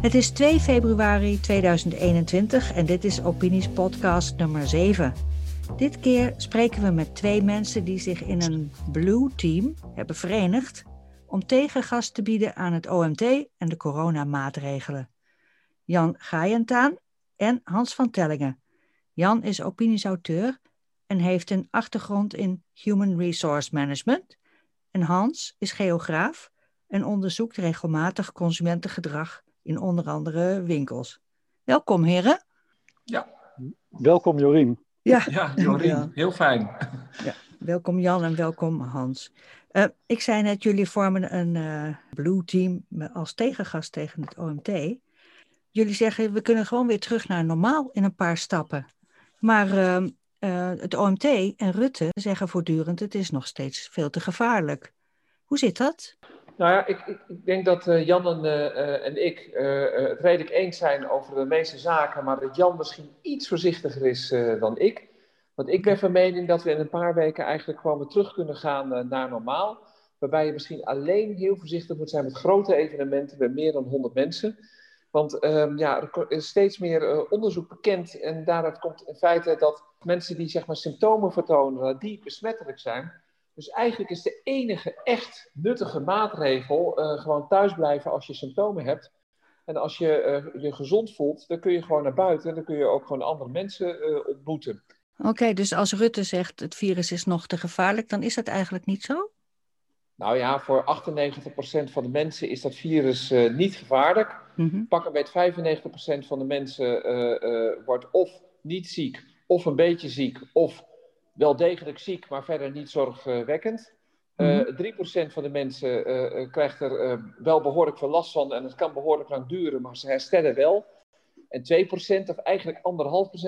Het is 2 februari 2021 en dit is Opinies Podcast nummer 7. Dit keer spreken we met twee mensen die zich in een Blue Team hebben verenigd om tegengas te bieden aan het OMT en de coronamaatregelen. Jan Gaaientaan en Hans van Tellingen. Jan is opiniesauteur en heeft een achtergrond in Human Resource Management. En Hans is geograaf en onderzoekt regelmatig consumentengedrag in onder andere winkels. Welkom heren. Ja. Welkom Jorien. Ja, ja Jorien, heel fijn. Ja, welkom Jan en welkom Hans. Uh, ik zei net, jullie vormen een uh, Blue Team als tegengast tegen het OMT. Jullie zeggen, we kunnen gewoon weer terug naar normaal in een paar stappen. Maar uh, het OMT en Rutte zeggen voortdurend, het is nog steeds veel te gevaarlijk. Hoe zit dat? Nou ja, ik, ik, ik denk dat uh, Jan en, uh, en ik het redelijk eens zijn over de meeste zaken, maar dat Jan misschien iets voorzichtiger is dan ik. Want ik ben van mening dat we in een paar weken eigenlijk gewoon weer terug kunnen gaan naar normaal. Waarbij je misschien alleen heel voorzichtig moet zijn met grote evenementen met meer dan 100 mensen. Want um, ja, er is steeds meer onderzoek bekend en daaruit komt in feite dat mensen die zeg maar, symptomen vertonen, die besmettelijk zijn, dus eigenlijk is de enige echt nuttige maatregel uh, gewoon thuisblijven als je symptomen hebt. En als je uh, je gezond voelt, dan kun je gewoon naar buiten en dan kun je ook gewoon andere mensen uh, ontmoeten. Oké, dus als Rutte zegt het virus is nog te gevaarlijk, dan is dat eigenlijk niet zo? Nou ja, voor 98% van de mensen is dat virus niet gevaarlijk. Mm -hmm. Pak een beetje 95% van de mensen wordt of niet ziek, of een beetje ziek, of wel degelijk ziek, maar verder niet zorgwekkend. Uh, -hmm. 3% van de mensen uh, krijgt er uh, wel behoorlijk veel last van en het kan behoorlijk lang duren, maar ze herstellen wel. En 2%, of eigenlijk 1,5%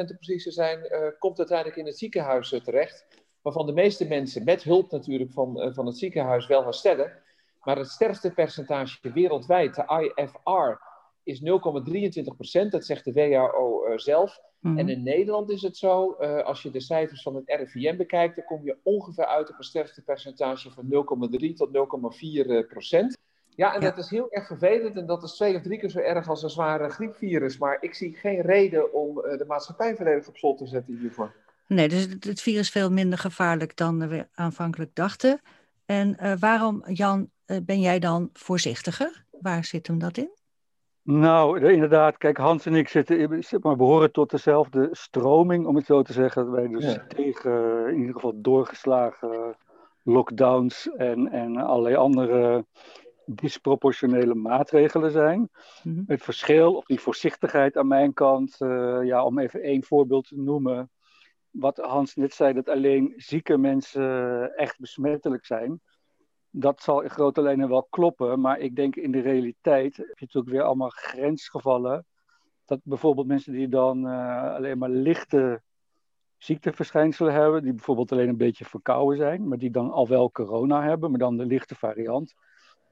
te precies te zijn, komt uiteindelijk in het ziekenhuis terecht. Waarvan de meeste mensen, met hulp natuurlijk van, van het ziekenhuis, wel herstellen. Maar het sterfste percentage wereldwijd, de IFR, is 0,23%. Dat zegt de WHO zelf. Mm-hmm. En in Nederland is het zo, uh, als je de cijfers van het RIVM bekijkt, dan kom je ongeveer uit op een sterftepercentage van 0,3 tot 0,4 procent. Ja, en ja. dat is heel erg vervelend en dat is twee of drie keer zo erg als een zware griepvirus. Maar ik zie geen reden om uh, de maatschappij volledig op slot te zetten hiervoor. Nee, dus het, het virus is veel minder gevaarlijk dan we aanvankelijk dachten. En uh, waarom, Jan, ben jij dan voorzichtiger? Waar zit hem dat in? Nou, inderdaad. Kijk, Hans en ik zitten, zeg maar, behoren tot dezelfde stroming, om het zo te zeggen. Wij dus ja. tegen in ieder geval doorgeslagen lockdowns en, en allerlei andere disproportionele maatregelen zijn. Mm-hmm. Het verschil, of die voorzichtigheid aan mijn kant, uh, ja, om even één voorbeeld te noemen. Wat Hans net zei, dat alleen zieke mensen echt besmettelijk zijn dat zal in grote lijnen wel kloppen, maar ik denk in de realiteit heb je natuurlijk weer allemaal grensgevallen. Dat bijvoorbeeld mensen die dan uh, alleen maar lichte ziekteverschijnselen hebben, die bijvoorbeeld alleen een beetje verkouden zijn, maar die dan al wel corona hebben, maar dan de lichte variant.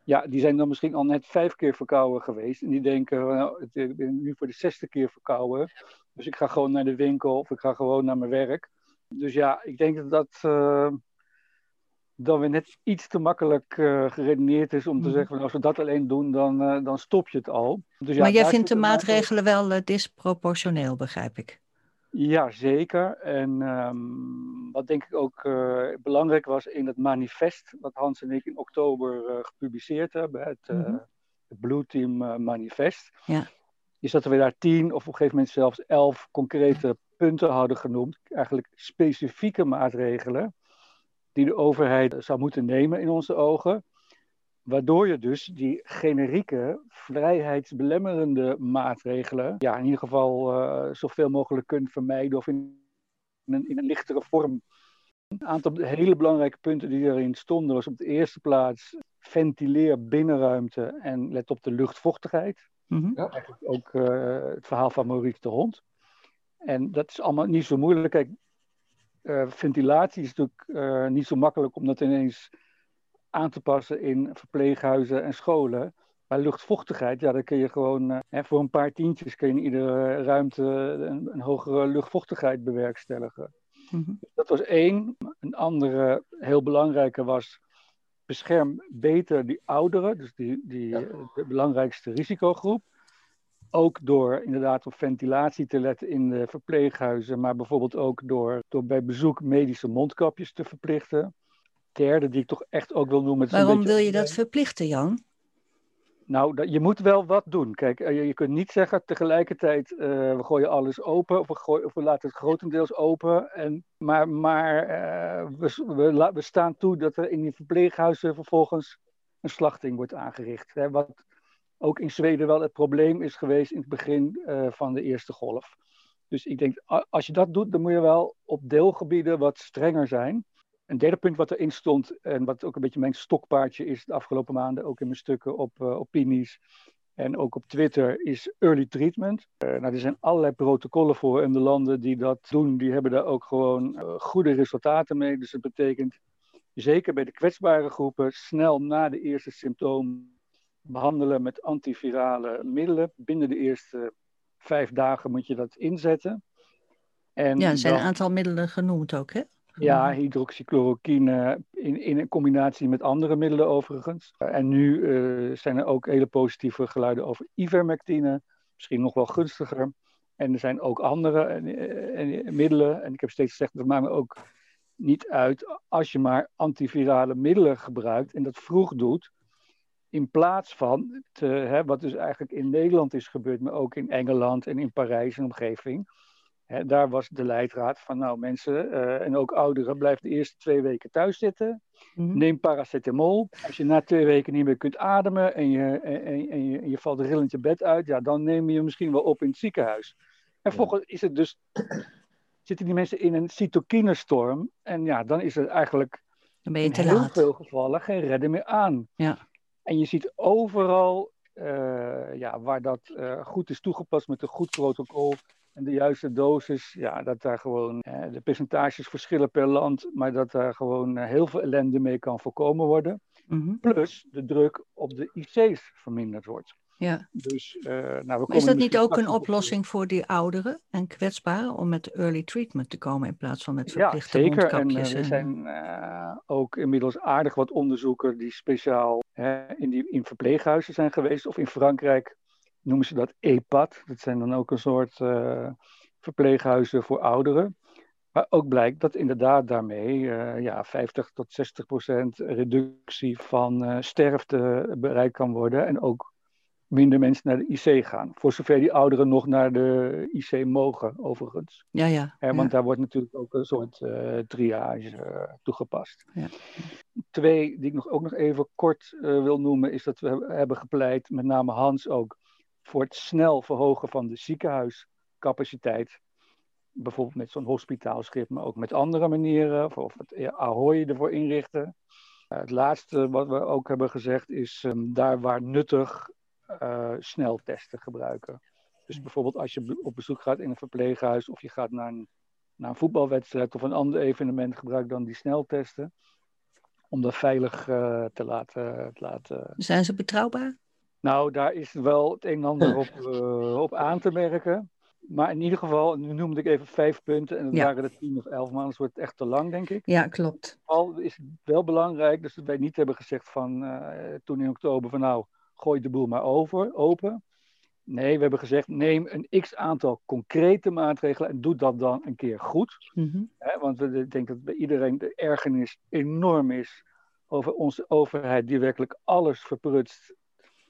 Ja, die zijn dan misschien al net vijf keer verkouden geweest. En die denken, nou, ik ben nu voor de zesde keer verkouden. Dus ik ga gewoon naar de winkel of ik ga gewoon naar mijn werk. Dus ja, ik denk dat dat. Uh, dan weer net iets te makkelijk uh, geredeneerd is om te zeggen: van, als we dat alleen doen, dan, uh, dan stop je het al. Dus ja, maar jij vindt de maatregelen wel uh, disproportioneel, begrijp ik? Ja, zeker. En um, wat denk ik ook belangrijk was in het manifest, wat Hans en ik in oktober gepubliceerd hebben, het, mm -hmm. het Blue Team Manifest, ja. is dat we daar tien of op een gegeven moment zelfs elf concrete punten hadden genoemd, eigenlijk specifieke maatregelen die de overheid zou moeten nemen in onze ogen. Waardoor je dus die generieke, vrijheidsbelemmerende maatregelen, ja, in ieder geval uh, zoveel mogelijk kunt vermijden of in, een, in een lichtere vorm. Een aantal hele belangrijke punten die erin stonden was op de eerste plaats ventileer binnenruimte en let op de luchtvochtigheid. Mm-hmm. Ja. Eigenlijk ook uh, het verhaal van Maurice de Hond. En dat is allemaal niet zo moeilijk. Kijk, uh, ventilatie is natuurlijk uh, niet zo makkelijk om dat ineens aan te passen in verpleeghuizen en scholen. Maar luchtvochtigheid, ja, dan kun je gewoon uh, hè, voor een paar tientjes kun je in iedere ruimte een, een hogere luchtvochtigheid bewerkstelligen. Mm-hmm. Dat was één. Een andere, heel belangrijke was bescherm beter die ouderen, dus die, die de belangrijkste risicogroep. Ook door inderdaad op ventilatie te letten in de verpleeghuizen, maar bijvoorbeeld ook door, door bij bezoek medische mondkapjes te verplichten. Derde, die ik toch echt ook wil noemen. Waarom wil je dat verplichten, Jan? Nou, je moet wel wat doen. Kijk, je, je kunt niet zeggen tegelijkertijd, uh, we gooien alles open of we, gooien, of we laten het grotendeels open. En, maar maar uh, we, we, we, staan toe dat er in die verpleeghuizen vervolgens een slachting wordt aangericht. Hè, wat ook in Zweden wel het probleem is geweest in het begin uh, van de eerste golf. Dus ik denk, als je dat doet, dan moet je wel op deelgebieden wat strenger zijn. Een derde punt wat erin stond, en wat ook een beetje mijn stokpaardje is de afgelopen maanden, ook in mijn stukken op uh, opinies en ook op Twitter, is early treatment. Uh, nou, er zijn allerlei protocollen voor en de landen die dat doen, die hebben daar ook gewoon goede resultaten mee. Dus dat betekent zeker bij de kwetsbare groepen snel na de eerste symptomen behandelen met antivirale middelen. Binnen de eerste vijf dagen moet je dat inzetten. En ja, er zijn een aantal middelen genoemd ook, hè? Ja, hydroxychloroquine in, in combinatie met andere middelen overigens. En nu uh, zijn er ook hele positieve geluiden over ivermectine, misschien nog wel gunstiger. En er zijn ook andere uh, middelen. En ik heb steeds gezegd, dat maakt me ook niet uit als je maar antivirale middelen gebruikt en dat vroeg doet. In plaats van, te, hè, wat dus eigenlijk in Nederland is gebeurd, maar ook in Engeland en in Parijs en omgeving daar was de leidraad van, nou mensen uh, en ook ouderen, blijf de eerste twee weken thuis zitten. Mm-hmm. Neem paracetamol. Als je na twee weken niet meer kunt ademen en je, en, en, je, en je valt rillend je bed uit, ja, dan neem je misschien wel op in het ziekenhuis. En volgens is het dus, zitten die mensen in een cytokinestorm en ja, dan is er eigenlijk in heel veel gevallen geen redden meer aan. Ja. En je ziet overal uh, ja, waar dat uh, goed is toegepast met een goed protocol, en de juiste dosis, ja, dat daar gewoon eh, de percentages verschillen per land, maar dat daar gewoon eh, heel veel ellende mee kan voorkomen worden. Mm-hmm. Plus de druk op de IC's verminderd wordt. Ja. Dus, uh, nou, we is dat niet ook een oplossing voor die ouderen en kwetsbaren om met early treatment te komen in plaats van met verplichte ja, zeker. mondkapjes? En uh, er zijn uh, ook inmiddels aardig wat onderzoeken die speciaal in, die, in verpleeghuizen zijn geweest of in Frankrijk noemen ze dat EPAD. Dat zijn dan ook een soort uh, verpleeghuizen voor ouderen. Maar ook blijkt dat inderdaad daarmee uh, ja, 50 tot 60 procent reductie van uh, sterfte bereikt kan worden. En ook minder mensen naar de IC gaan. Voor zover die ouderen nog naar de IC mogen, overigens. Ja, ja. want ja. daar wordt natuurlijk ook een soort triage toegepast. Ja. Twee, die ik nog, ook nog even kort wil noemen, is dat we hebben gepleit, met name Hans ook, voor het snel verhogen van de ziekenhuiscapaciteit. Bijvoorbeeld met zo'n hospitaalschip, maar ook met andere manieren. Of het Ahoy ervoor inrichten. Het laatste wat we ook hebben gezegd is um, daar waar nuttig sneltesten gebruiken. Dus bijvoorbeeld als je op bezoek gaat in een verpleeghuis of je gaat naar een, naar een voetbalwedstrijd of een ander evenement, gebruik dan die sneltesten. Om dat veilig uh, te, laten, te laten. Zijn ze betrouwbaar? Nou, daar is wel het een en ander op, uh, op aan te merken. Maar in ieder geval, nu noemde ik even vijf punten en dat ja. waren er tien of elf, maar anders wordt het echt te lang, denk ik. Ja, klopt. Al is het wel belangrijk dus dat wij niet hebben gezegd van uh, toen in oktober van nou, gooi de boel maar over, open. Nee, we hebben gezegd neem een x aantal concrete maatregelen en doe dat dan een keer goed. Mm -hmm. He, want we denken dat bij iedereen de ergernis enorm is over onze overheid die werkelijk alles verprutst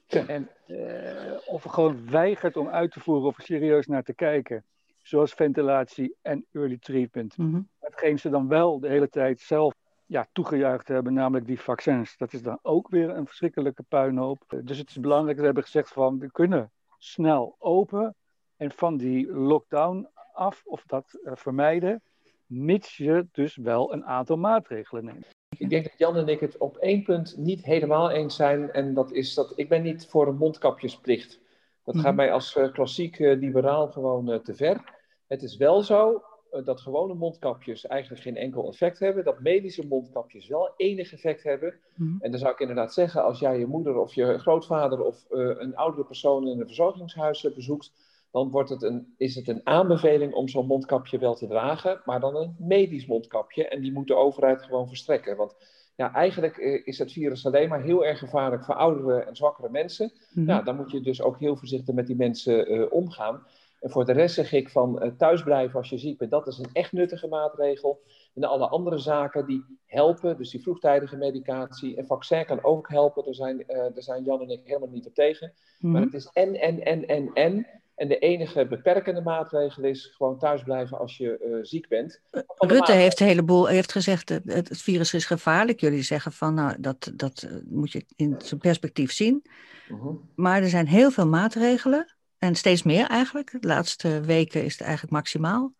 en uh, of gewoon weigert om uit te voeren of er serieus naar te kijken. Zoals ventilatie en early treatment. Mm -hmm. Hetgeen ze dan wel de hele tijd zelf ja, toegejuicht hebben, namelijk die vaccins. Dat is dan ook weer een verschrikkelijke puinhoop. Dus het is belangrijk dat we hebben gezegd van we kunnen snel open en van die lockdown af of dat uh, vermijden, mits je dus wel een aantal maatregelen neemt. Ik denk dat Jan en ik het op één punt niet helemaal eens zijn. En dat is dat ik ben niet voor een mondkapjesplicht. Dat gaat mij als uh, klassiek liberaal gewoon te ver. Het is wel zo dat gewone mondkapjes eigenlijk geen enkel effect hebben. Dat medische mondkapjes wel enig effect hebben. Mm. En dan zou ik inderdaad zeggen, als jij je moeder of je grootvader of een oudere persoon in een verzorgingshuis bezoekt, dan wordt het een, is het een aanbeveling om zo'n mondkapje wel te dragen, maar dan een medisch mondkapje. En die moet de overheid gewoon verstrekken. Want ja, eigenlijk is het virus alleen maar heel erg gevaarlijk voor oudere en zwakkere mensen. Mm Ja, dan moet je dus ook heel voorzichtig met die mensen omgaan. En voor de rest zeg ik van uh, thuisblijven als je ziek bent, dat is een echt nuttige maatregel. En alle andere zaken die helpen, dus die vroegtijdige medicatie en vaccin kan ook helpen. Daar zijn, uh, daar zijn Jan en ik helemaal niet op tegen. Maar mhm. het is en, en, en, en, en. En de enige beperkende maatregel is gewoon thuisblijven als je uh, ziek bent. Rutte heeft een heleboel heeft gezegd, het, het virus is gevaarlijk. Jullie zeggen van, nou, dat, dat moet je in zijn perspectief zien. Uh Maar er zijn heel veel maatregelen. En steeds meer eigenlijk. De laatste weken is het eigenlijk maximaal.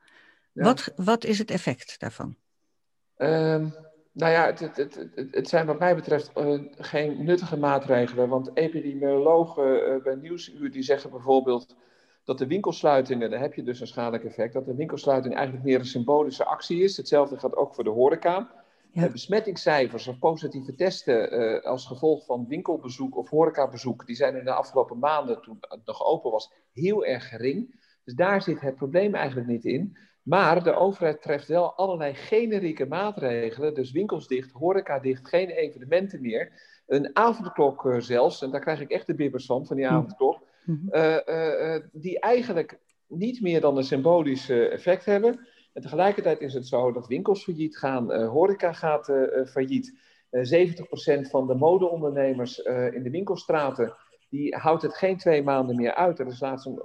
Wat, wat is het effect daarvan? Um, nou ja, het, het, het, het, zijn wat mij betreft uh, geen nuttige maatregelen. Want epidemiologen uh, bij Nieuwsuur die zeggen bijvoorbeeld dat de winkelsluitingen, daar heb je dus een schadelijk effect, dat de winkelsluiting eigenlijk meer een symbolische actie is. Hetzelfde geldt ook voor de horeca. Ja. besmettingscijfers of positieve testen uh, als gevolg van winkelbezoek of horecabezoek, die zijn in de afgelopen maanden, toen het nog open was, heel erg gering. Dus daar zit het probleem eigenlijk niet in. Maar de overheid treft wel allerlei generieke maatregelen, dus winkels dicht, horeca dicht, geen evenementen meer. Een avondklok uh, zelfs, en daar krijg ik echt de bibbers van, van die avondklok, uh, die eigenlijk niet meer dan een symbolisch effect hebben. En tegelijkertijd is het zo dat winkels failliet gaan, uh, horeca gaat uh, failliet. Uh, 70% van de modeondernemers in de winkelstraten, die houdt het geen twee maanden meer uit. Er is laatst een,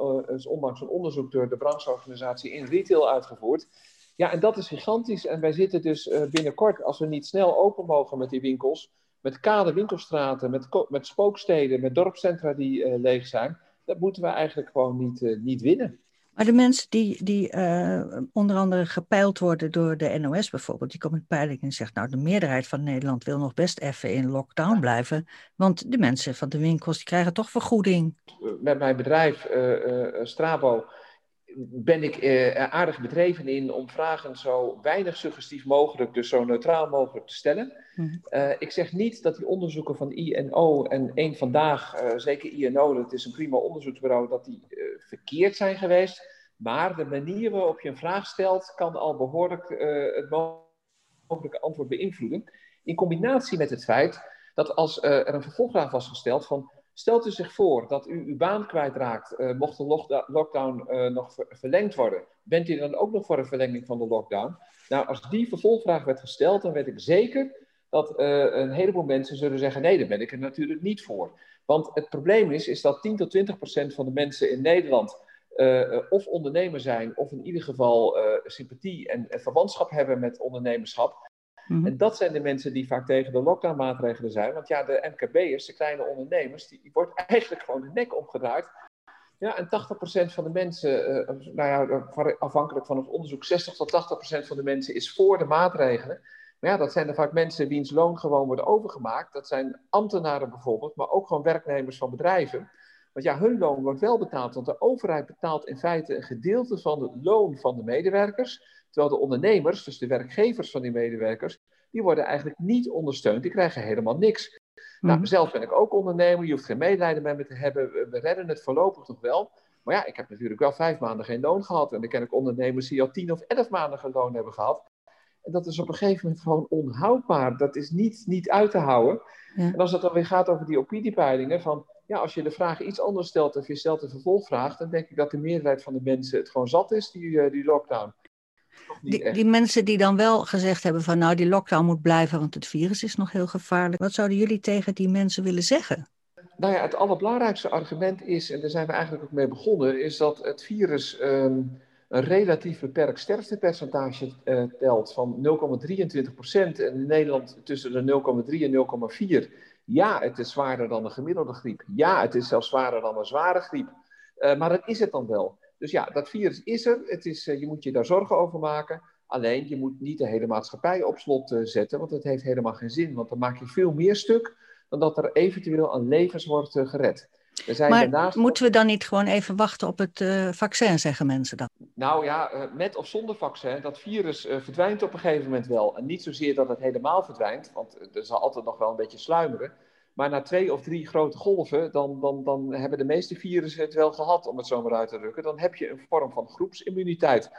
onlangs een onderzoek door de brancheorganisatie in retail uitgevoerd. Ja, en dat is gigantisch. En wij zitten dus binnenkort, als we niet snel open mogen met die winkels, met kade winkelstraten, met, met spooksteden, met dorpscentra die leeg zijn, dat moeten we eigenlijk gewoon niet, niet winnen. Maar de mensen die, die uh, onder andere gepeild worden door de NOS bijvoorbeeld, die komen met peiling en zegt, nou de meerderheid van Nederland wil nog best even in lockdown blijven, want de mensen van de winkels die krijgen toch vergoeding. Met mijn bedrijf uh, uh, Strabo ben ik aardig bedreven in om vragen zo weinig suggestief mogelijk, dus zo neutraal mogelijk te stellen. Mhm. ik zeg niet dat die onderzoeken van INO en één vandaag, zeker INO, dat is een prima onderzoeksbureau, dat die verkeerd zijn geweest. Maar de manier waarop je een vraag stelt, kan al behoorlijk uh, het mogelijke antwoord beïnvloeden. In combinatie met het feit dat als uh, er een vervolgvraag was gesteld van... Stelt u zich voor dat u uw baan kwijtraakt, uh, mocht de lockdown nog verlengd worden. Bent u dan ook nog voor een verlenging van de lockdown? Nou, als die vervolgvraag werd gesteld, dan weet ik zeker dat een heleboel mensen zullen zeggen: nee, daar ben ik er natuurlijk niet voor. Want het probleem is, is dat 10 tot 20 procent van de mensen in Nederland of ondernemer zijn, of in ieder geval sympathie en, verwantschap hebben met ondernemerschap. -hmm. En dat zijn de mensen die vaak tegen de lockdown-maatregelen zijn. Want ja, de MKB'ers, de kleine ondernemers, die, wordt eigenlijk gewoon de nek omgedraaid. Ja, en 80% van de mensen, uh, nou ja, afhankelijk van het onderzoek, 60 tot 80% van de mensen is voor de maatregelen. Maar ja, dat zijn er vaak mensen wiens loon gewoon wordt overgemaakt. Dat zijn ambtenaren bijvoorbeeld, maar ook gewoon werknemers van bedrijven. Want ja, hun loon wordt wel betaald, want de overheid betaalt in feite een gedeelte van het loon van de medewerkers. Terwijl de ondernemers, dus de werkgevers van die medewerkers, die worden eigenlijk niet ondersteund. Die krijgen helemaal niks. Nou, mhm. zelf ben ik ook ondernemer. Je hoeft geen medelijden met me te hebben. We redden het voorlopig nog wel. Maar ja, ik heb natuurlijk wel vijf maanden geen loon gehad. En dan ken ik ondernemers die al tien of elf maanden geen loon hebben gehad. En dat is op een gegeven moment gewoon onhoudbaar. Dat is niet, niet uit te houden. En als het dan weer gaat over die opiniepeilingen, van ja, als je de vraag iets anders stelt of je stelt een vervolgvraag, dan denk ik dat de meerderheid van de mensen het gewoon zat is, die, uh, die lockdown. Die, die, mensen die dan wel gezegd hebben van nou die lockdown moet blijven, want het virus is nog heel gevaarlijk. Wat zouden jullie tegen die mensen willen zeggen? Nou ja, het allerbelangrijkste argument is, en daar zijn we eigenlijk ook mee begonnen, is dat het virus um, een relatief beperkt sterftepercentage uh, telt van 0,23 procent. En in Nederland tussen de 0,3 en 0,4. Ja, het is zwaarder dan een gemiddelde griep. Ja, het is zelfs zwaarder dan een zware griep. Uh, maar dat is het dan wel. Dus ja, dat virus is er. Het is, uh, je moet je daar zorgen over maken. Alleen, je moet niet de hele maatschappij op slot zetten, want dat heeft helemaal geen zin. Want dan maak je veel meer stuk dan dat er eventueel aan levens wordt gered maar moeten we dan niet gewoon even wachten op het uh, vaccin, zeggen mensen dan? Nou ja, uh, met of zonder vaccin, dat virus uh, verdwijnt op een gegeven moment wel. En niet zozeer dat het helemaal verdwijnt, want er zal altijd nog wel een beetje sluimeren. Maar na twee of drie grote golven, dan, dan, dan hebben de meeste virussen het wel gehad, om het zo maar uit te drukken. Dan heb je een vorm van groepsimmuniteit.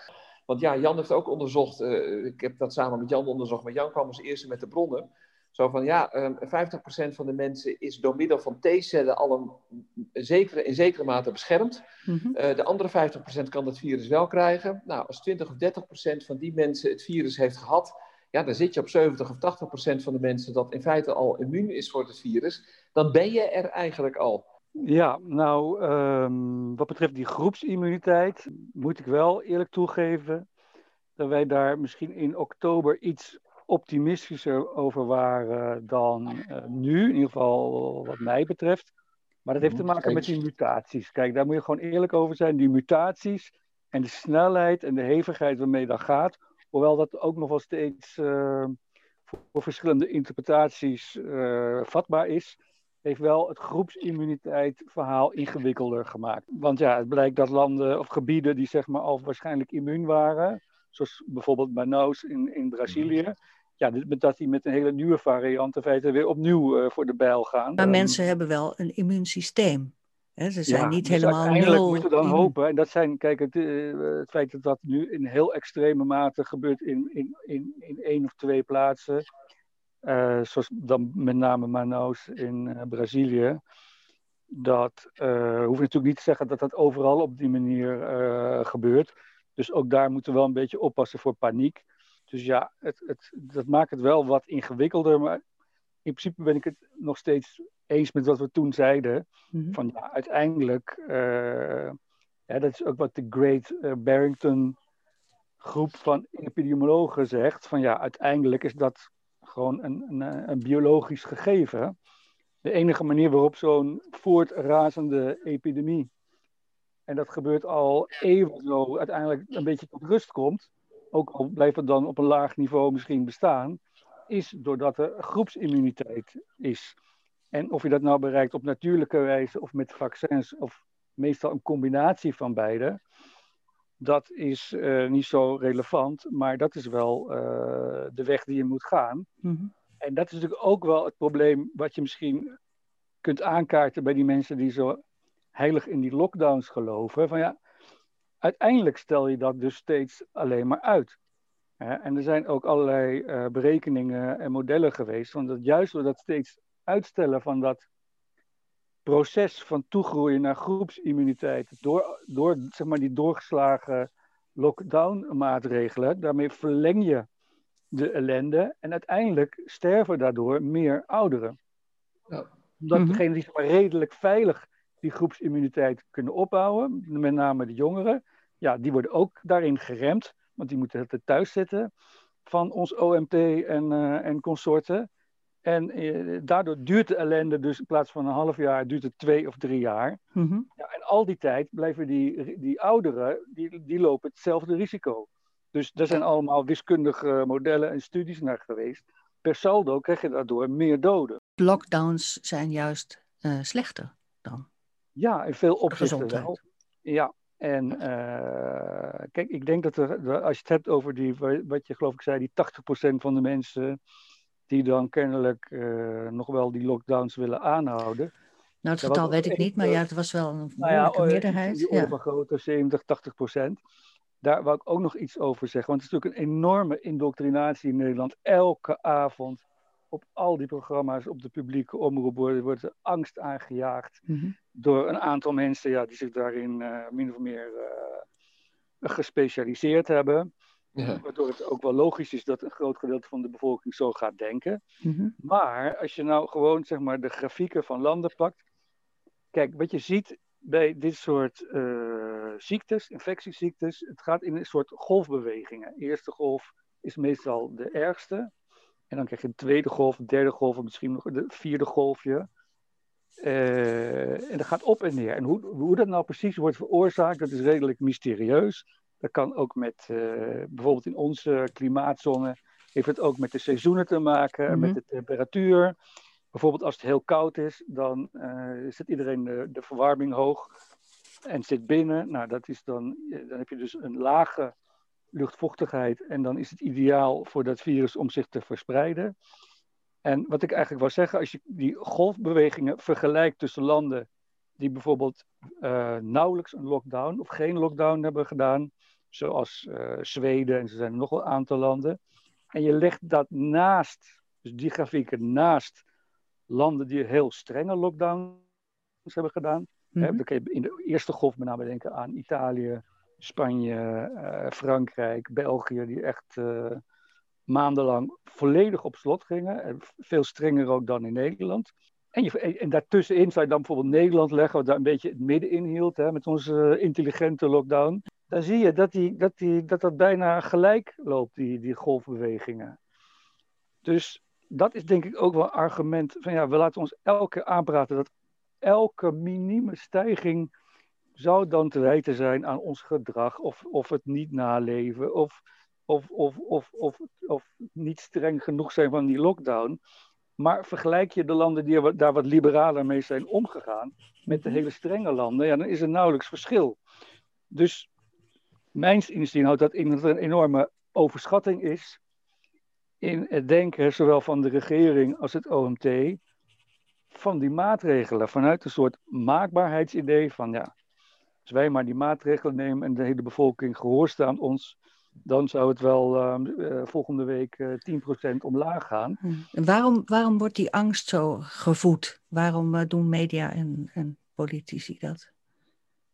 Want ja, Jan heeft ook onderzocht, ik heb dat samen met Jan onderzocht, maar Jan kwam als eerste met de bronnen. Zo van ja, 50% ehm, van de mensen is door middel van T-cellen al een, zekere, in zekere mate beschermd. Mhm. Eh, de andere 50% kan het virus wel krijgen. Nou, als 20 of 30% van die mensen het virus heeft gehad, ja, dan zit je op 70 of 80% van de mensen dat in feite al immuun is voor het virus. Dan ben je er eigenlijk al. Ja, nou, ehm, wat betreft die groepsimmuniteit, moet ik wel eerlijk toegeven dat wij daar misschien in oktober iets optimistischer over waren dan uh, nu, in ieder geval wat mij betreft. Maar dat heeft te maken met die mutaties. Kijk, daar moet je gewoon eerlijk over zijn. Die mutaties en de snelheid en de hevigheid waarmee dat gaat, hoewel dat ook nog wel steeds uh, voor verschillende interpretaties uh, vatbaar is, heeft wel het groepsimmuniteit verhaal ingewikkelder gemaakt. Want ja, het blijkt dat landen of gebieden die zeg maar al waarschijnlijk immuun waren, zoals bijvoorbeeld Manaus in, in Brazilië, ja, dat die met een hele nieuwe variant in feite weer opnieuw uh, voor de bijl gaan. Maar um, mensen hebben wel een immuunsysteem. Ze zijn ja, niet dus helemaal uiteindelijk moeten we dan hopen. En dat zijn, kijk, het, uh, het, feit dat dat nu in heel extreme mate gebeurt in, in, in, in één of twee plaatsen. Uh, zoals dan met name Manaus in Brazilië. Dat hoeft natuurlijk niet te zeggen dat dat overal op die manier gebeurt. Dus ook daar moeten we wel een beetje oppassen voor paniek. Dus ja, het, het, dat maakt het wel wat ingewikkelder. Maar in principe ben ik het nog steeds eens met wat we toen zeiden. Mhm. Van ja, uiteindelijk, uh, ja, dat is ook wat de Great uh, Barrington groep van epidemiologen zegt. Van ja, uiteindelijk is dat gewoon een, een, een biologisch gegeven. De enige manier waarop zo'n voortrazende epidemie, en dat gebeurt al even zo, uiteindelijk een beetje tot rust komt ook al blijft het dan op een laag niveau misschien bestaan, is doordat er groepsimmuniteit is. En of je dat nou bereikt op natuurlijke wijze of met vaccins, of meestal een combinatie van beide, dat is uh, niet zo relevant, maar dat is wel uh, de weg die je moet gaan. Mm-hmm. En dat is natuurlijk ook wel het probleem wat je misschien kunt aankaarten bij die mensen die zo heilig in die lockdowns geloven. Van ja, uiteindelijk stel je dat dus steeds alleen maar uit. En er zijn ook allerlei uh, berekeningen en modellen geweest, van dat juist door dat steeds uitstellen van dat proces van toegroeien naar groepsimmuniteit, door, door zeg maar, die doorgeslagen lockdown-maatregelen, daarmee verleng je de ellende en uiteindelijk sterven daardoor meer ouderen. Ja. Omdat mm degenen die zeg maar, redelijk veilig die groepsimmuniteit kunnen opbouwen, met name de jongeren, ja, die worden ook daarin geremd, want die moeten het thuis zitten van ons OMT en, uh, en consorten. En uh, daardoor duurt de ellende dus in plaats van een half jaar, duurt het twee of drie jaar. Mm-hmm. ja, en al die tijd blijven die, die ouderen, die, die lopen hetzelfde risico. Dus er zijn allemaal wiskundige modellen en studies naar geweest. Per saldo krijg je daardoor meer doden. Lockdowns zijn juist uh, slechter dan? Ja, in veel opzichten wel. Ja, en uh, kijk, ik denk dat er, als je het hebt over die, wat je geloof ik zei, die 80% van de mensen die dan kennelijk uh, nog wel die lockdowns willen aanhouden. Nou, het getal weet ik niet, maar ja, het was wel een nou ja, oh, meerderheid. Die overgrote, ja. 70, 80 procent. Daar wou ik ook nog iets over zeggen, want het is natuurlijk een enorme indoctrinatie in Nederland. Elke avond op al die programma's op de publieke omroep wordt er angst aangejaagd mm -hmm. door een aantal mensen ja, die zich daarin uh, min of meer uh, gespecialiseerd hebben. Ja. Waardoor het ook wel logisch is dat een groot gedeelte van de bevolking zo gaat denken. Mm -hmm. Maar als je nou gewoon zeg maar, de grafieken van landen pakt. Kijk, wat je ziet bij dit soort uh, ziektes, infectieziektes, het gaat in een soort golfbewegingen. De eerste golf is meestal de ergste. En dan krijg je een tweede golf, een derde golf, en misschien nog een vierde golfje. Uh, en dat gaat op en neer. En hoe, hoe dat nou precies wordt veroorzaakt, dat is redelijk mysterieus. Dat kan ook met, uh, bijvoorbeeld in onze klimaatzone, heeft het ook met de seizoenen te maken, mm -hmm. met de temperatuur. Bijvoorbeeld als het heel koud is, dan uh, zet iedereen de, de, verwarming hoog en zit binnen. Nou, dat is dan, dan heb je dus een lage luchtvochtigheid. En dan is het ideaal voor dat virus om zich te verspreiden. En wat ik eigenlijk wil zeggen, als je die golfbewegingen vergelijkt tussen landen die bijvoorbeeld uh, nauwelijks een lockdown of geen lockdown hebben gedaan, zoals uh, Zweden en er zijn nog een aantal landen, en je legt dat naast Dus die grafieken naast landen die heel strenge lockdowns hebben gedaan. Mm -hmm. in de eerste golf met name denken aan Italië, Spanje, uh, Frankrijk, België, die echt uh, maandenlang volledig op slot gingen. En veel strenger ook dan in Nederland. En, je, en, daartussenin zou je dan bijvoorbeeld Nederland leggen, wat daar een beetje het midden in hield, hè, met onze intelligente lockdown. Dan zie je dat, die, dat, die, dat dat bijna gelijk loopt, die, die golfbewegingen. Dus dat is denk ik ook wel een argument van ja, we laten ons elke keer aanpraten dat elke minieme stijging zou dan te wijten zijn aan ons gedrag of, of het niet naleven of, of, of, of, of, of niet streng genoeg zijn van die lockdown. Maar vergelijk je de landen die daar wat liberaler mee zijn omgegaan met de mhm. hele strenge landen, ja, dan is er nauwelijks verschil. Dus mijn inzien houdt dat in dat er een enorme overschatting is in het denken, zowel van de regering als het OMT, van die maatregelen. Vanuit een soort maakbaarheidsidee van ja, als wij maar die maatregelen nemen en de hele bevolking gehoorzaamt ons, dan zou het wel uh, volgende week uh, eh, 10% omlaag gaan. Hm. En waarom, waarom wordt die angst zo gevoed? Waarom uh, doen media en, en politici dat?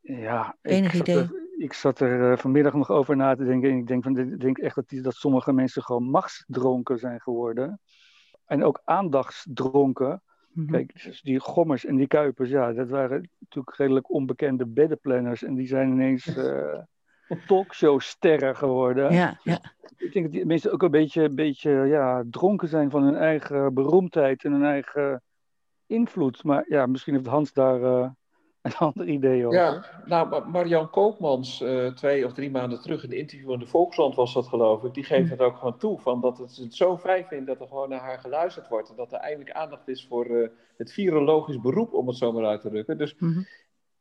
Ja, Enig idee? Ik zat er vanmiddag nog over na te denken. En ik denk, van, ik denk echt dat, die, dat sommige mensen gewoon machtsdronken zijn geworden. En ook aandachtsdronken. Mhm. Kijk, dus die gommers en die kuipers, ja, dat waren natuurlijk redelijk onbekende beddenplanners. En die zijn ineens uh, talkshowsterren geworden. Ja, ja. Ik denk dat die mensen ook een beetje, een beetje ja, dronken zijn van hun eigen beroemdheid en hun eigen invloed. Maar ja, misschien heeft Hans daar uh, een ander idee over. Ja, nou, Marian Koopmans, uh, twee of drie maanden terug in de interview in de Volkskrant was dat geloof ik, die geeft het ook gewoon toe, van dat het, het zo fijn vindt dat er gewoon naar haar geluisterd wordt. En dat er eindelijk aandacht is voor uh, het virologisch beroep, om het zo maar uit te drukken. Dus mm -hmm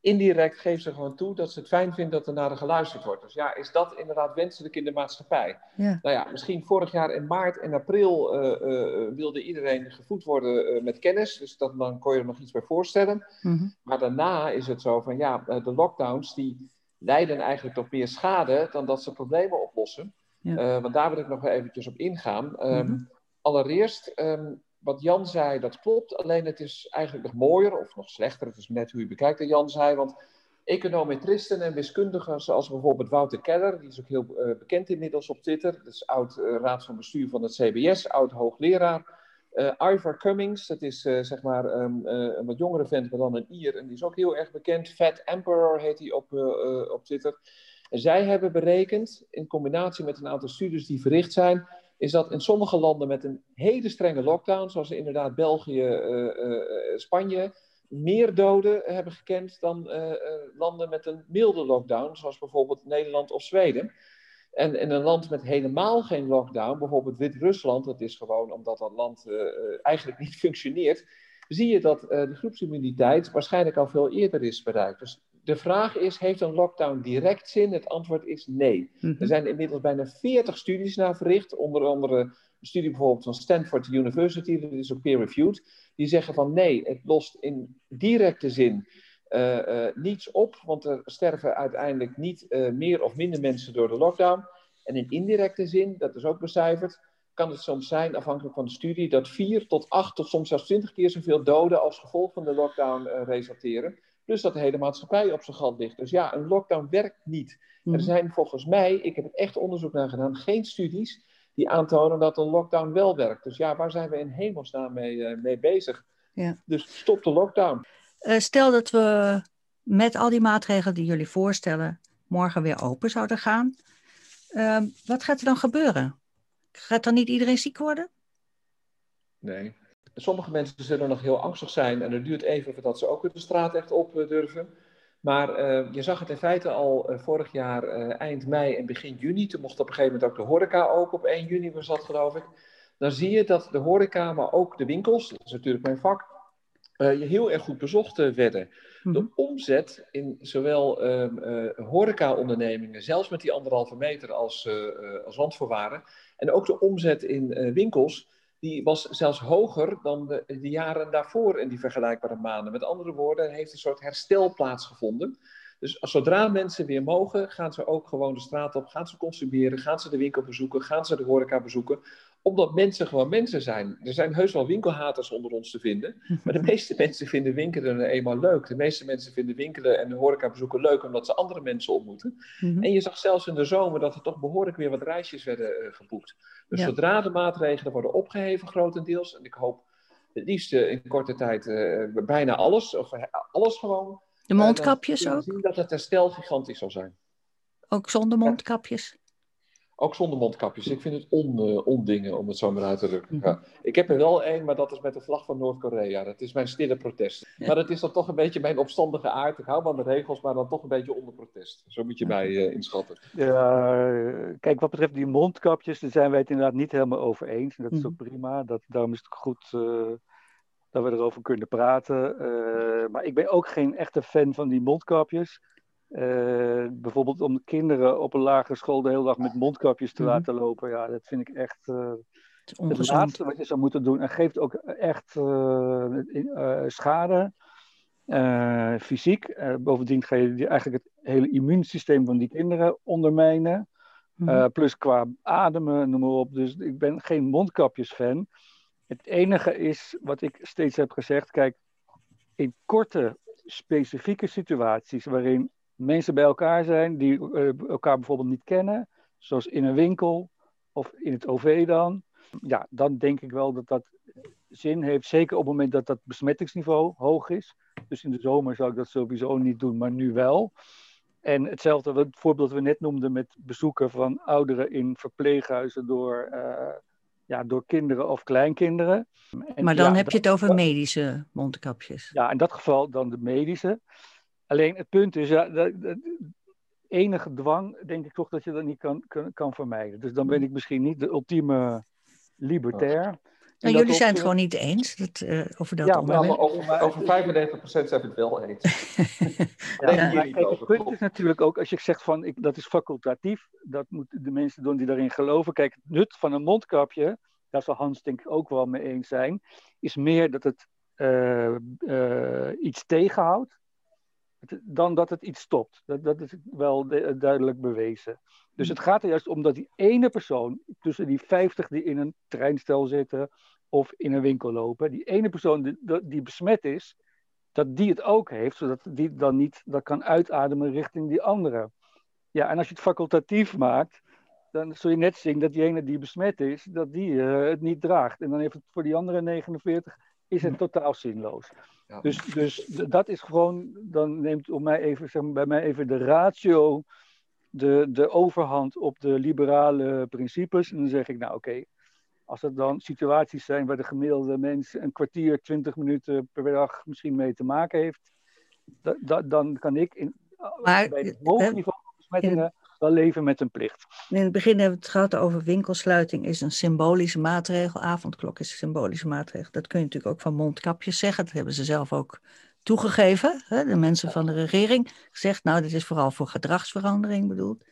indirect geeft ze gewoon toe dat ze het fijn vindt dat er naar haar geluisterd wordt. Dus ja, is dat inderdaad wenselijk in de maatschappij? Ja. Nou ja, misschien vorig jaar in maart en april uh, wilde iedereen gevoed worden uh, met kennis. Dus dat, dan kon je er nog iets bij voorstellen. Mm -hmm. Maar daarna is het zo van ja, de lockdowns die leiden eigenlijk tot meer schade dan dat ze problemen oplossen. Ja. want daar wil ik nog eventjes op ingaan. Mm -hmm. Allereerst um, wat Jan zei, dat klopt. Alleen het is eigenlijk nog mooier of nog slechter. Het is net hoe je bekijkt dat Jan zei. Want econometristen en wiskundigen zoals bijvoorbeeld Wouter Keller, die is ook heel uh, bekend inmiddels op Twitter. Dat is oud uh, raad van bestuur van het CBS, oud hoogleraar. Uh, Ivor Cummings, dat is zeg maar um, een wat jongere vent, maar dan een Ier. En die is ook heel erg bekend. Fat Emperor heet hij op, op Twitter. En zij hebben berekend, in combinatie met een aantal studies die verricht zijn, is dat in sommige landen met een hele strenge lockdown, zoals inderdaad België, uh, Spanje, meer doden hebben gekend dan landen met een milde lockdown, zoals bijvoorbeeld Nederland of Zweden. En in een land met helemaal geen lockdown, bijvoorbeeld Wit-Rusland, dat is gewoon omdat dat land eigenlijk niet functioneert, zie je dat de groepsimmuniteit waarschijnlijk al veel eerder is bereikt. Dus de vraag is, heeft een lockdown direct zin? Het antwoord is nee. Mhm. Er zijn inmiddels bijna 40 studies naar verricht, onder andere een studie bijvoorbeeld van Stanford University, dat is ook peer-reviewed, die zeggen van nee, het lost in directe zin uh, uh, niets op, want er sterven uiteindelijk niet uh, meer of minder mensen door de lockdown. En in indirecte zin, dat is ook becijferd, kan het soms zijn, afhankelijk van de studie, dat 4 tot 8 tot soms zelfs 20 keer zoveel doden als gevolg van de lockdown resulteren. Dus dat de hele maatschappij op zijn gat ligt. Dus ja, een lockdown werkt niet. Er mhm. zijn volgens mij, ik heb het echt onderzoek naar gedaan, geen studies die aantonen dat een lockdown wel werkt. Dus ja, waar zijn we in hemelsnaam mee, uh, mee bezig? Ja. Dus stop de lockdown. Uh, stel dat we met al die maatregelen die jullie voorstellen morgen weer open zouden gaan. Uh, wat gaat er dan gebeuren? Gaat dan niet iedereen ziek worden? Nee, Sommige mensen zullen nog heel angstig zijn en het duurt even voordat ze ook de straat echt op eh, durven. Maar uh, je zag het in feite al uh, vorig jaar uh, eind mei en begin juni. Toen mocht op een gegeven moment ook de horeca open. Op 1 juni was dat geloof ik. Dan zie je dat de horeca, maar ook de winkels, dat is natuurlijk mijn vak, je heel erg goed bezocht werden. De mhm. omzet in zowel ehm, horeca-ondernemingen, zelfs met die anderhalve meter als, als randvoorwaarden, en ook de omzet in winkels, die was zelfs hoger dan de, de, jaren daarvoor in die vergelijkbare maanden. Met andere woorden, heeft een soort herstel plaatsgevonden. Dus zodra mensen weer mogen, gaan ze ook gewoon de straat op, gaan ze consumeren, gaan ze de winkel bezoeken, gaan ze de horeca bezoeken. Omdat mensen gewoon mensen zijn. Er zijn heus wel winkelhaters onder ons te vinden. Maar de meeste mensen vinden winkelen eenmaal leuk. De meeste mensen vinden winkelen en de horecabezoeken leuk omdat ze andere mensen ontmoeten. Mhm. En je zag zelfs in de zomer dat er toch behoorlijk weer wat reisjes werden uh, geboekt. Dus zodra de maatregelen worden opgeheven, grotendeels. En ik hoop het liefst in korte tijd uh, bijna alles. Of alles gewoon. De mondkapjes ook? zien dat het herstel gigantisch zal zijn. Ook zonder mondkapjes? Ook zonder mondkapjes. Ik vind het on, uh, ondingen, om het zo maar uit te drukken. Mhm. Ja. Ik heb er wel één, maar dat is met de vlag van Noord-Korea. Dat is mijn stille protest. Maar dat is dan toch een beetje mijn opstandige aard. Ik hou van de regels, maar dan toch een beetje onder protest. Zo moet je mij uh, inschatten. Ja, kijk, wat betreft die mondkapjes, daar zijn wij het inderdaad niet helemaal over eens. Dat is ook mhm. prima. Dat, daarom is het goed uh, dat we erover kunnen praten. maar ik ben ook geen echte fan van die mondkapjes. Uh, bijvoorbeeld om kinderen op een lagere school de hele dag met mondkapjes te mhm. laten lopen. Ja, dat vind ik echt uh, het, het, laatste wat je zou moeten doen. En geeft ook echt uh, schade, fysiek. bovendien ga je eigenlijk het hele immuunsysteem van die kinderen ondermijnen. Mm plus qua ademen, noem maar op. Dus ik ben geen mondkapjesfan. Het enige is wat ik steeds heb gezegd. Kijk, in korte, specifieke situaties waarin mensen bij elkaar zijn die uh, elkaar bijvoorbeeld niet kennen, zoals in een winkel of in het OV dan, ja, dan denk ik wel dat dat zin heeft. Zeker op het moment dat dat besmettingsniveau hoog is. Dus in de zomer zou ik dat sowieso niet doen, maar nu wel. En hetzelfde, het voorbeeld dat we net noemden met bezoeken van ouderen in verpleeghuizen door, uh, ja, door kinderen of kleinkinderen. En, maar dan heb je het over medische mondkapjes. Ja, in dat geval dan de medische. Alleen het punt is, ja, dat, enige dwang denk ik toch dat je dat niet kan, kan, kan vermijden. Dus dan ben ik misschien niet de ultieme libertair. Nou, jullie zijn het gewoon niet eens dat, uh, over dat ja, maar, over, over 95% zijn we het wel eens. ja, ja, kijk, het punt is natuurlijk ook, als je zegt van ik, dat is facultatief, dat moeten de mensen doen die daarin geloven. Kijk, het nut van een mondkapje, daar zal Hans denk ik ook wel mee eens zijn, is meer dat het uh, uh, iets tegenhoudt dan dat het iets stopt. Dat, dat is wel duidelijk bewezen. Dus het gaat er juist om dat die ene persoon, tussen die 50 die in een treinstel zitten of in een winkel lopen, die ene persoon die, die besmet is, dat die het ook heeft, zodat die dan niet dat kan uitademen richting die andere. Ja, en als je het facultatief maakt, dan zul je net zien dat die ene die besmet is, dat die uh, het niet draagt. En dan heeft het voor die andere 49 is het totaal zinloos. Dus, dus dat is gewoon, dan neemt op mij even, zeg maar, bij mij even de ratio, de, de overhand op de liberale principes. En dan zeg ik, nou oké, als het dan situaties zijn waar de gemiddelde mens een kwartier, twintig minuten per dag misschien mee te maken heeft, dan kan ik in, maar, bij het hoge niveau van besmettingen wel leven met een plicht. In het begin hebben we het gehad over winkelsluiting is een symbolische maatregel. Avondklok is een symbolische maatregel. Dat kun je natuurlijk ook van mondkapjes zeggen. Dat hebben ze zelf ook toegegeven. Hè? De mensen van de regering gezegd, nou dit is vooral voor gedragsverandering bedoeld.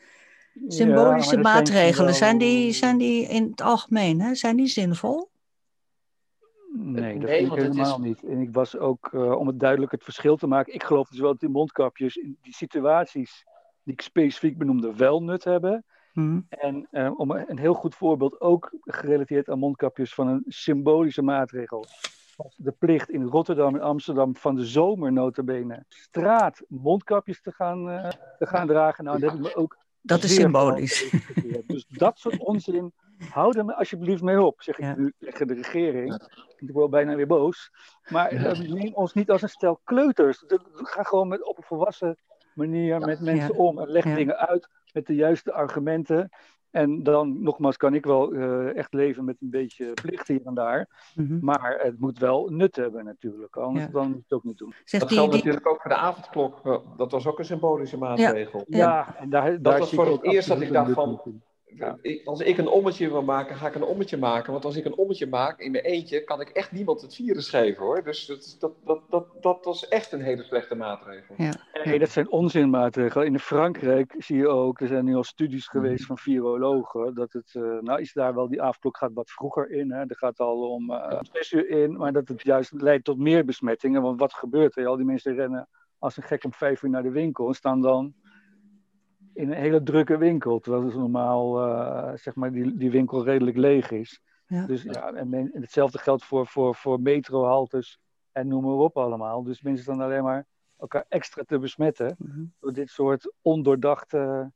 Symbolische maatregelen, zijn, die, zijn die in het algemeen, hè? zijn die zinvol? Nee, dat nee, vind ik helemaal is... niet. En ik was ook, uh, om het duidelijk het verschil te maken, ik geloof dus wel dat die mondkapjes in die situaties die ik specifiek benoemde wel nut hebben. Mhm. En uh, om een heel goed voorbeeld, ook gerelateerd aan mondkapjes van een symbolische maatregel. De plicht in Rotterdam en Amsterdam van de zomer notabene straat mondkapjes te gaan, uh, te gaan dragen. Nou, dat heb ik me ook dat is symbolisch. Dus dat soort onzin, hou er alsjeblieft mee op, zeg ik nu tegen de regering. Ik word bijna weer boos. Maar uh, neem ons niet als een stel kleuters. Ga gewoon met op een volwassen manier met mensen om en leg dingen uit met de juiste argumenten. En dan, nogmaals, kan ik wel uh, echt leven met een beetje plicht hier en daar. Mm-hmm. Maar het moet wel nut hebben natuurlijk, anders dan moet je het ook niet doen. Zegt dat geldt die, natuurlijk ook voor de avondklok. Dat was ook een symbolische maatregel. Ja, ja. en daar, dat daar was voor het eerst dat ik dacht van als ik een ommetje wil maken, ga ik een ommetje maken. Want als ik een ommetje maak in mijn eentje, kan ik echt niemand het virus geven hoor. Dus dat, dat, dat, dat, dat was echt een hele slechte maatregel. Ja. Nee, dat zijn onzinmaatregelen. In Frankrijk zie je ook, er zijn nu al studies geweest van virologen, dat het, uh, nou is daar wel, die avondklok gaat wat vroeger in. Hè. Er gaat al om uh, zes uur in, maar dat het juist leidt tot meer besmettingen. Want wat gebeurt er? Al die mensen rennen als een gek om vijf uur naar de winkel en staan dan in een hele drukke winkel. Terwijl dus normaal uh, zeg maar die, die winkel redelijk leeg is. Ja. Dus ja, en, hetzelfde geldt voor, voor, voor metrohaltes en noem maar op allemaal. Dus mensen dan alleen maar elkaar extra te besmetten mhm. door dit soort ondoordachte,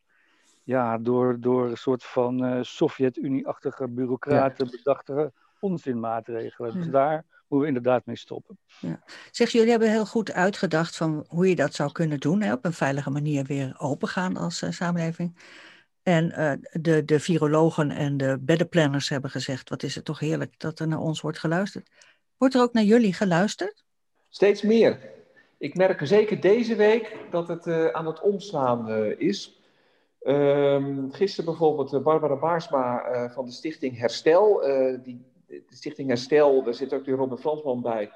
ja, door, door een soort van uh, Sovjet-Unie-achtige bureaucraten ja. bedachte onzinmaatregelen. Dus daar moeten we inderdaad mee stoppen. Ja. Zeg, jullie hebben heel goed uitgedacht van hoe je dat zou kunnen doen, hè, op een veilige manier weer opengaan als uh, samenleving. En uh, de, de virologen en de beddenplanners hebben gezegd, wat is het toch heerlijk dat er naar ons wordt geluisterd. Wordt er ook naar jullie geluisterd? Steeds meer. Ik merk zeker deze week dat het uh, aan het omslaan uh, is. Um, gisteren bijvoorbeeld Barbara Baarsma van de stichting Herstel. die, de stichting Herstel, daar zit ook die Robin Fransman bij.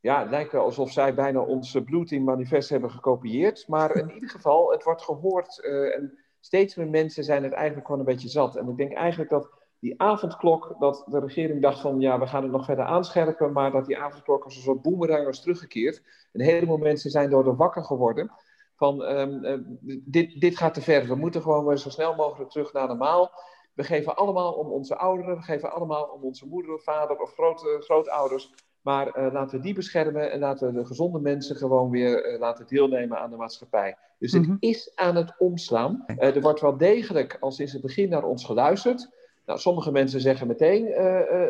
Ja, het lijkt wel alsof zij bijna ons Blue manifest hebben gekopieerd. Maar in ieder geval, het wordt gehoord en steeds meer mensen zijn het eigenlijk gewoon een beetje zat. En ik denk eigenlijk dat die avondklok, dat de regering dacht van ja, we gaan het nog verder aanscherpen, maar dat die avondklok als een soort boemerang was teruggekeerd. Een heleboel mensen zijn door de wakker geworden van um, uh, dit, dit gaat te ver, we moeten gewoon weer zo snel mogelijk terug naar normaal. We geven allemaal om onze ouderen, we geven allemaal om onze moeder, vader of grote, grootouders. Maar uh, laten we die beschermen en laten we de gezonde mensen gewoon weer uh, laten deelnemen aan de maatschappij. Dus het mhm. is aan het omslaan. Uh, er wordt wel degelijk al sinds het begin naar ons geluisterd. Nou, sommige mensen zeggen meteen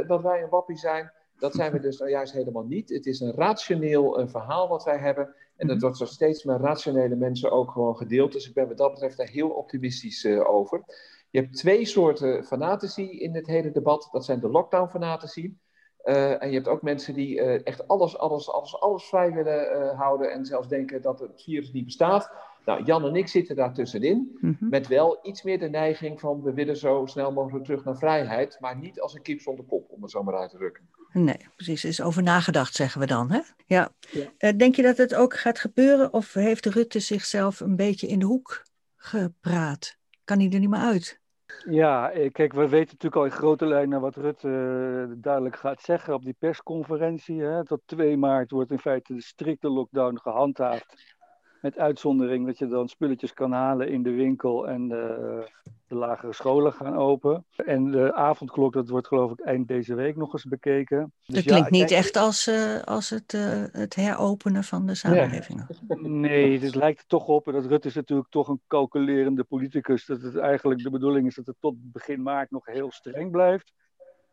dat wij een wappie zijn. Dat zijn we dus nou juist helemaal niet. Het is een rationeel verhaal wat wij hebben. En dat mhm. wordt zo steeds met rationele mensen ook gewoon gedeeld. Dus ik ben wat dat betreft daar heel optimistisch over. Je hebt twee soorten fanatici in het hele debat. Dat zijn de lockdown-fanatici. Uh, en je hebt ook mensen die uh, echt alles, alles, alles, alles vrij willen uh, houden en zelfs denken dat het virus niet bestaat. Nou, Jan en ik zitten daar tussenin, mm -hmm. met wel iets meer de neiging van we willen zo snel mogelijk terug naar vrijheid, maar niet als een kip zonder kop, om het zo maar uit te drukken. Nee, precies. Er is over nagedacht, zeggen we dan. Hè? Ja. ja. denk je dat het ook gaat gebeuren of heeft Rutte zichzelf een beetje in de hoek gepraat? Kan hij er niet meer uit? Ja, eh, kijk, we weten natuurlijk al in grote lijnen wat Rutte uh, duidelijk gaat zeggen op die persconferentie. Hè. Tot 2 maart wordt in feite de strikte lockdown gehandhaafd. Met uitzondering dat je dan spulletjes kan halen in de winkel en de, de lagere scholen gaan open. En de avondklok, dat wordt geloof ik eind deze week nog eens bekeken. Dus dat klinkt niet echt als, uh, als het, uh, het heropenen van de samenleving. Nee, het lijkt er toch op. En dat Rutte is natuurlijk toch een calculerende politicus. Dat het eigenlijk de bedoeling is dat het tot begin maart nog heel streng blijft.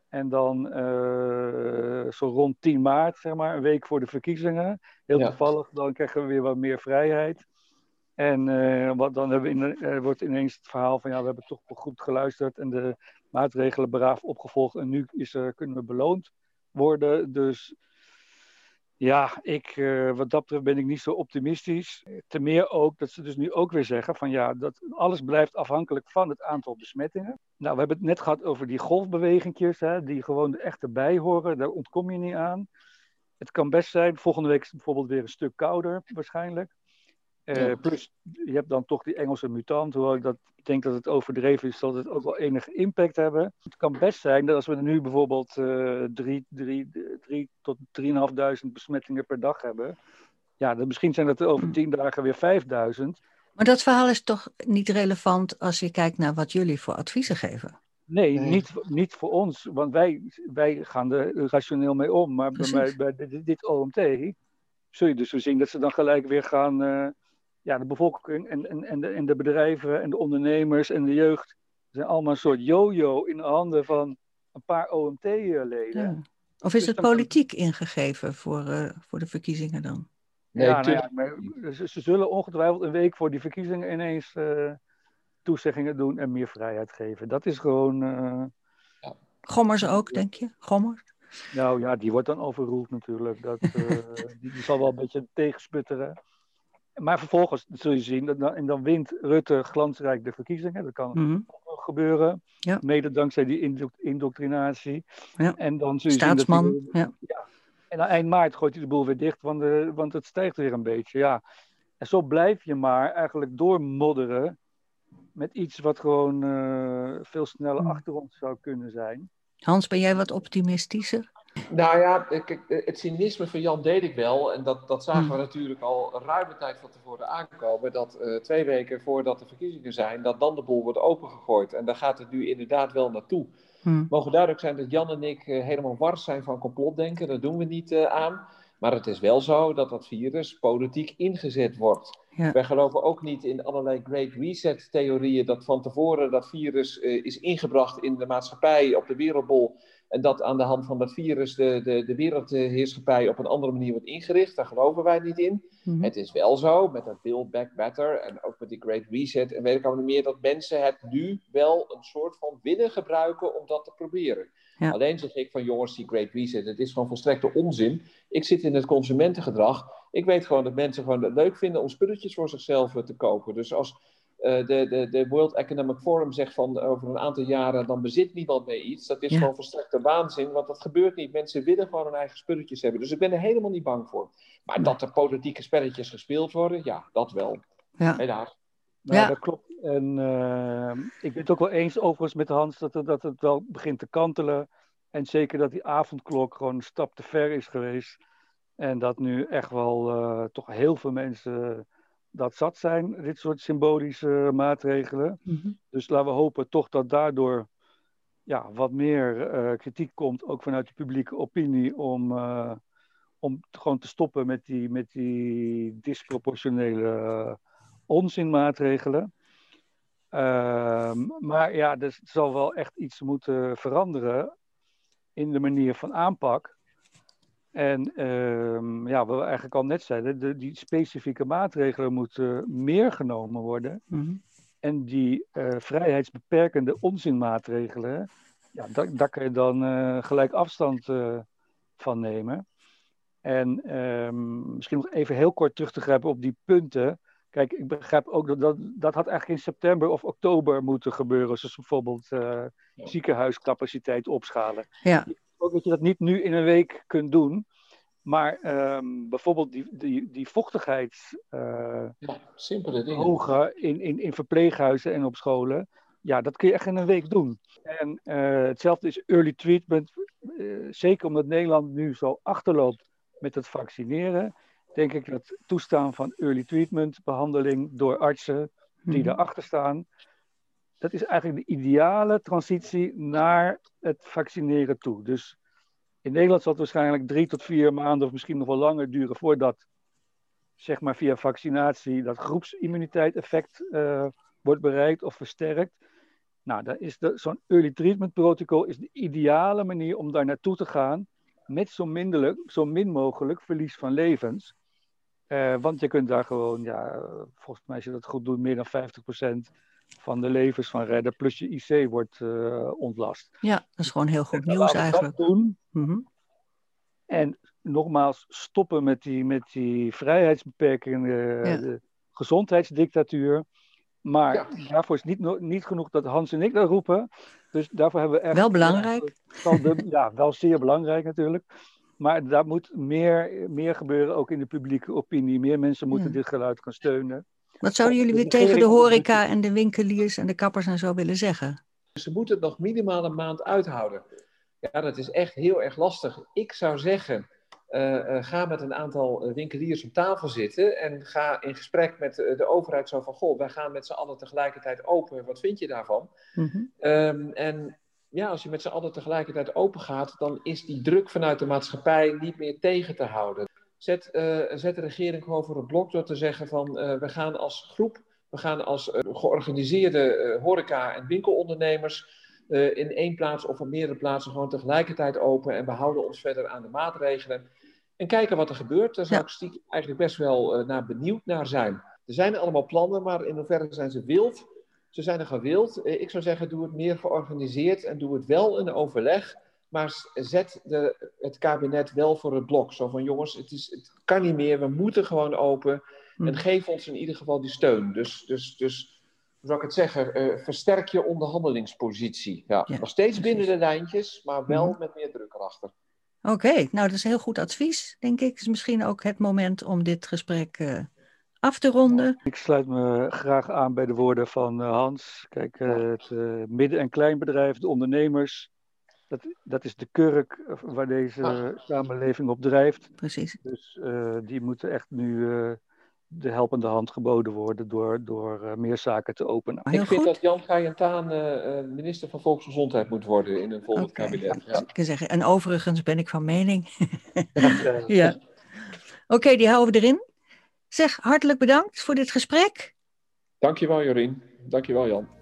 En dan uh, zo rond 10 maart, zeg maar, een week voor de verkiezingen. Heel toevallig, dan krijgen we weer wat meer vrijheid. En uh, wat, dan hebben we in, uh, wordt ineens het verhaal van ja, we hebben toch goed geluisterd en de maatregelen braaf opgevolgd. En nu is er, kunnen we beloond worden. Dus ja, ik, uh, wat dat betreft ben ik niet zo optimistisch. Ten meer ook dat ze dus nu ook weer zeggen van ja, dat alles blijft afhankelijk van het aantal besmettingen. Nou, we hebben het net gehad over die golfbewegingjes, hè, die gewoon echt erbij horen. Daar ontkom je niet aan. Het kan best zijn, volgende week is het bijvoorbeeld weer een stuk kouder waarschijnlijk. Uh, Plus, je hebt dan toch die Engelse mutant, hoewel ik dat, denk dat het overdreven is, zal het ook wel enige impact hebben. Het kan best zijn dat als we nu bijvoorbeeld uh, drie, drie, drie tot 3.500 besmettingen per dag hebben, ja, dan misschien zijn dat er over tien dagen weer 5000. Maar dat verhaal is toch niet relevant als je kijkt naar wat jullie voor adviezen geven? Nee, Niet, niet voor ons, want wij, wij gaan er rationeel mee om. Maar bij, bij, bij, dit OMT zul je dus zo zien dat ze dan gelijk weer gaan, uh, ja, de bevolking en, en, en, de, en de bedrijven en de ondernemers en de jeugd zijn allemaal een soort yo-yo in de handen van een paar OMT-leden. Ja. Of is dus het politiek ingegeven voor, uh, voor de verkiezingen dan? Nee, ja, nou ja maar ze, ze, zullen ongetwijfeld een week voor die verkiezingen ineens uh, toezeggingen doen en meer vrijheid geven. Dat is gewoon. Uh... Ja. Gommers ook, denk je? Gommers? Nou ja, die wordt dan overroeld natuurlijk. Dat, die, die, zal wel een beetje tegensputteren maar vervolgens zul je zien, dat, en dan wint Rutte glansrijk de verkiezingen. Dat kan mm gebeuren, ja. mede dankzij die indoctrinatie. Ja. En dan zul je Staatsman, zien dat ja. En aan eind maart gooit hij de boel weer dicht, want, de, want het stijgt weer een beetje. Ja. En zo blijf je maar eigenlijk doormodderen met iets wat gewoon uh, veel sneller mm. achter ons zou kunnen zijn. Hans, ben jij wat optimistischer? Nou ja, het cynisme van Jan deed ik wel. En dat, dat zagen we hmm. natuurlijk al ruime tijd van tevoren aankomen. Dat uh, twee weken voordat de verkiezingen zijn, dat dan de boel wordt opengegooid. En daar gaat het nu inderdaad wel naartoe. Hmm. Mogen duidelijk zijn dat Jan en ik helemaal wars zijn van complotdenken. Dat doen we niet aan. Maar het is wel zo dat dat virus politiek ingezet wordt. Wij geloven ook niet in allerlei Great Reset-theorieën dat van tevoren dat virus is ingebracht in de maatschappij, op de wereldbol. En dat aan de hand van dat virus de, de, de wereldheerschappij op een andere manier wordt ingericht. Daar geloven wij niet in. Mhm. Het is wel zo, met dat Build Back Better en ook met die Great Reset en weet ik allemaal meer, dat mensen het nu wel een soort van willen gebruiken om dat te proberen. Alleen zeg ik van jongens, die Great Reset, het is gewoon volstrekte onzin. Ik zit in het consumentengedrag. Ik weet gewoon dat mensen gewoon het leuk vinden om spulletjes voor zichzelf eh, te kopen. Dus als de, de, de World Economic Forum zegt van over een aantal jaren dan bezit niemand meer iets. Dat is gewoon volstrekte waanzin, want dat gebeurt niet. Mensen willen gewoon hun eigen spulletjes hebben. Dus ik ben er helemaal niet bang voor. Maar dat er politieke spelletjes gespeeld worden, ja, dat wel. Ja. Helaas. Nou, ja, dat klopt. En uh, ik ben het ook wel eens overigens met Hans dat het, dat het wel begint te kantelen. En zeker dat die avondklok gewoon een stap te ver is geweest. En dat nu echt wel uh, toch heel veel mensen dat zat zijn, dit soort symbolische maatregelen. Mhm. Dus laten we hopen toch dat daardoor ja, wat meer uh, kritiek komt, ook vanuit de publieke opinie, om, uh, om gewoon te stoppen met die, met die disproportionele onzinmaatregelen. Ehm, maar ja, er zal wel echt iets moeten veranderen in de manier van aanpak. En uh, ja, wat we eigenlijk al net zeiden, de, die specifieke maatregelen moeten meer genomen worden. Mhm. En die uh, vrijheidsbeperkende onzinmaatregelen, ja, daar, daar kun je dan uh, gelijk afstand uh, van nemen. En ehm, misschien nog even heel kort terug te grijpen op die punten. Kijk, ik begrijp ook dat dat, dat had eigenlijk in september of oktober moeten gebeuren. Zoals bijvoorbeeld ziekenhuiscapaciteit opschalen. Ja ook dat je dat niet nu in een week kunt doen. Maar um, bijvoorbeeld die, die, die vochtigheids uh, ja, in, in, in verpleeghuizen en op scholen. Ja, dat kun je echt in een week doen. En uh, hetzelfde is early treatment. Uh, zeker omdat Nederland nu zo achterloopt met het vaccineren. Denk ik dat toestaan van early treatment behandeling door artsen die mm erachter staan. Dat is eigenlijk de ideale transitie naar het vaccineren toe. Dus in Nederland zal het waarschijnlijk drie tot vier maanden of misschien nog wel langer duren voordat, zeg maar via vaccinatie, dat groepsimmuniteit effect uh, wordt bereikt of versterkt. Nou, dan is zo'n early treatment protocol is de ideale manier om daar naartoe te gaan met zo, zo min mogelijk verlies van levens. Uh, want je kunt daar gewoon, ja, volgens mij als je dat goed doet, meer dan 50% van de levens van redden, plus je IC wordt uh, ontlast. Ja, dat is gewoon heel goed nieuws eigenlijk. Dat doen. Mm En nogmaals, stoppen met die, met die vrijheidsbeperkingen, de gezondheidsdictatuur. Maar daarvoor is niet, niet genoeg dat Hans en ik dat roepen. Dus daarvoor hebben we echt. Wel belangrijk. De, ja, wel zeer belangrijk natuurlijk. Maar daar moet meer, meer gebeuren, ook in de publieke opinie. Meer mensen moeten dit geluid gaan steunen. Wat zouden jullie weer tegen de horeca en de winkeliers en de kappers en zo willen zeggen? Ze moeten het nog minimaal een maand uithouden. Ja, dat is echt heel erg lastig. Ik zou zeggen, uh, uh, ga met een aantal eh, winkeliers op tafel zitten en ga in gesprek met de overheid zo van, goh, wij gaan met z'n allen tegelijkertijd open. Wat vind je daarvan? Mm en ja, als je met z'n allen tegelijkertijd open gaat, dan is die druk vanuit de maatschappij niet meer tegen te houden. Zet, uh, zet de regering gewoon voor het blok door te zeggen van uh, we gaan als groep, we gaan als uh, georganiseerde horeca- en winkelondernemers in één plaats of op meerdere plaatsen gewoon tegelijkertijd open en we houden ons verder aan de maatregelen. En kijken wat er gebeurt. Daar zou ja. ik eigenlijk best wel naar benieuwd naar zijn. Er zijn allemaal plannen, maar in hoeverre zijn ze wild? Ze zijn er gewild. ik zou zeggen, doe het meer georganiseerd en doe het wel in overleg. Maar zet de, het kabinet wel voor het blok. Zo van jongens, het, is, het kan niet meer, we moeten gewoon open. Hm. En geef ons in ieder geval die steun. Dus, dus, dus hoe zou ik het zeggen? Uh, versterk je onderhandelingspositie. Ja, nog steeds binnen de lijntjes, maar wel hm. met meer druk erachter. Oké, nou dat is heel goed advies, denk ik. Het is misschien ook het moment om dit gesprek uh, af te ronden. Ik sluit me graag aan bij de woorden van uh, Hans. Kijk, het midden- en kleinbedrijf, de ondernemers, dat, dat is de kurk eh, waar deze ah. samenleving op drijft. Precies. Dus uh, die moeten echt nu uh, de helpende hand geboden worden door, door uh, meer zaken te openen. ik vind dat Jan Gajentaan uh, minister van Volksgezondheid moet worden in een volgend kabinet. Ja. Ik kan zeggen, en overigens ben ik van mening. ja. Oké, die houden we erin. Zeg, hartelijk bedankt voor dit gesprek. Dankjewel Jorien. Dankjewel Jan.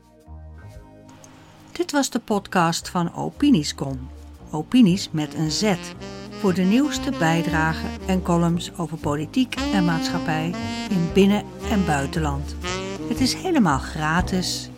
Dit was de podcast van Opiniescom. Opinies met een Z. Voor de nieuwste bijdragen en columns over politiek en maatschappij in binnen- en buitenland. Het is helemaal gratis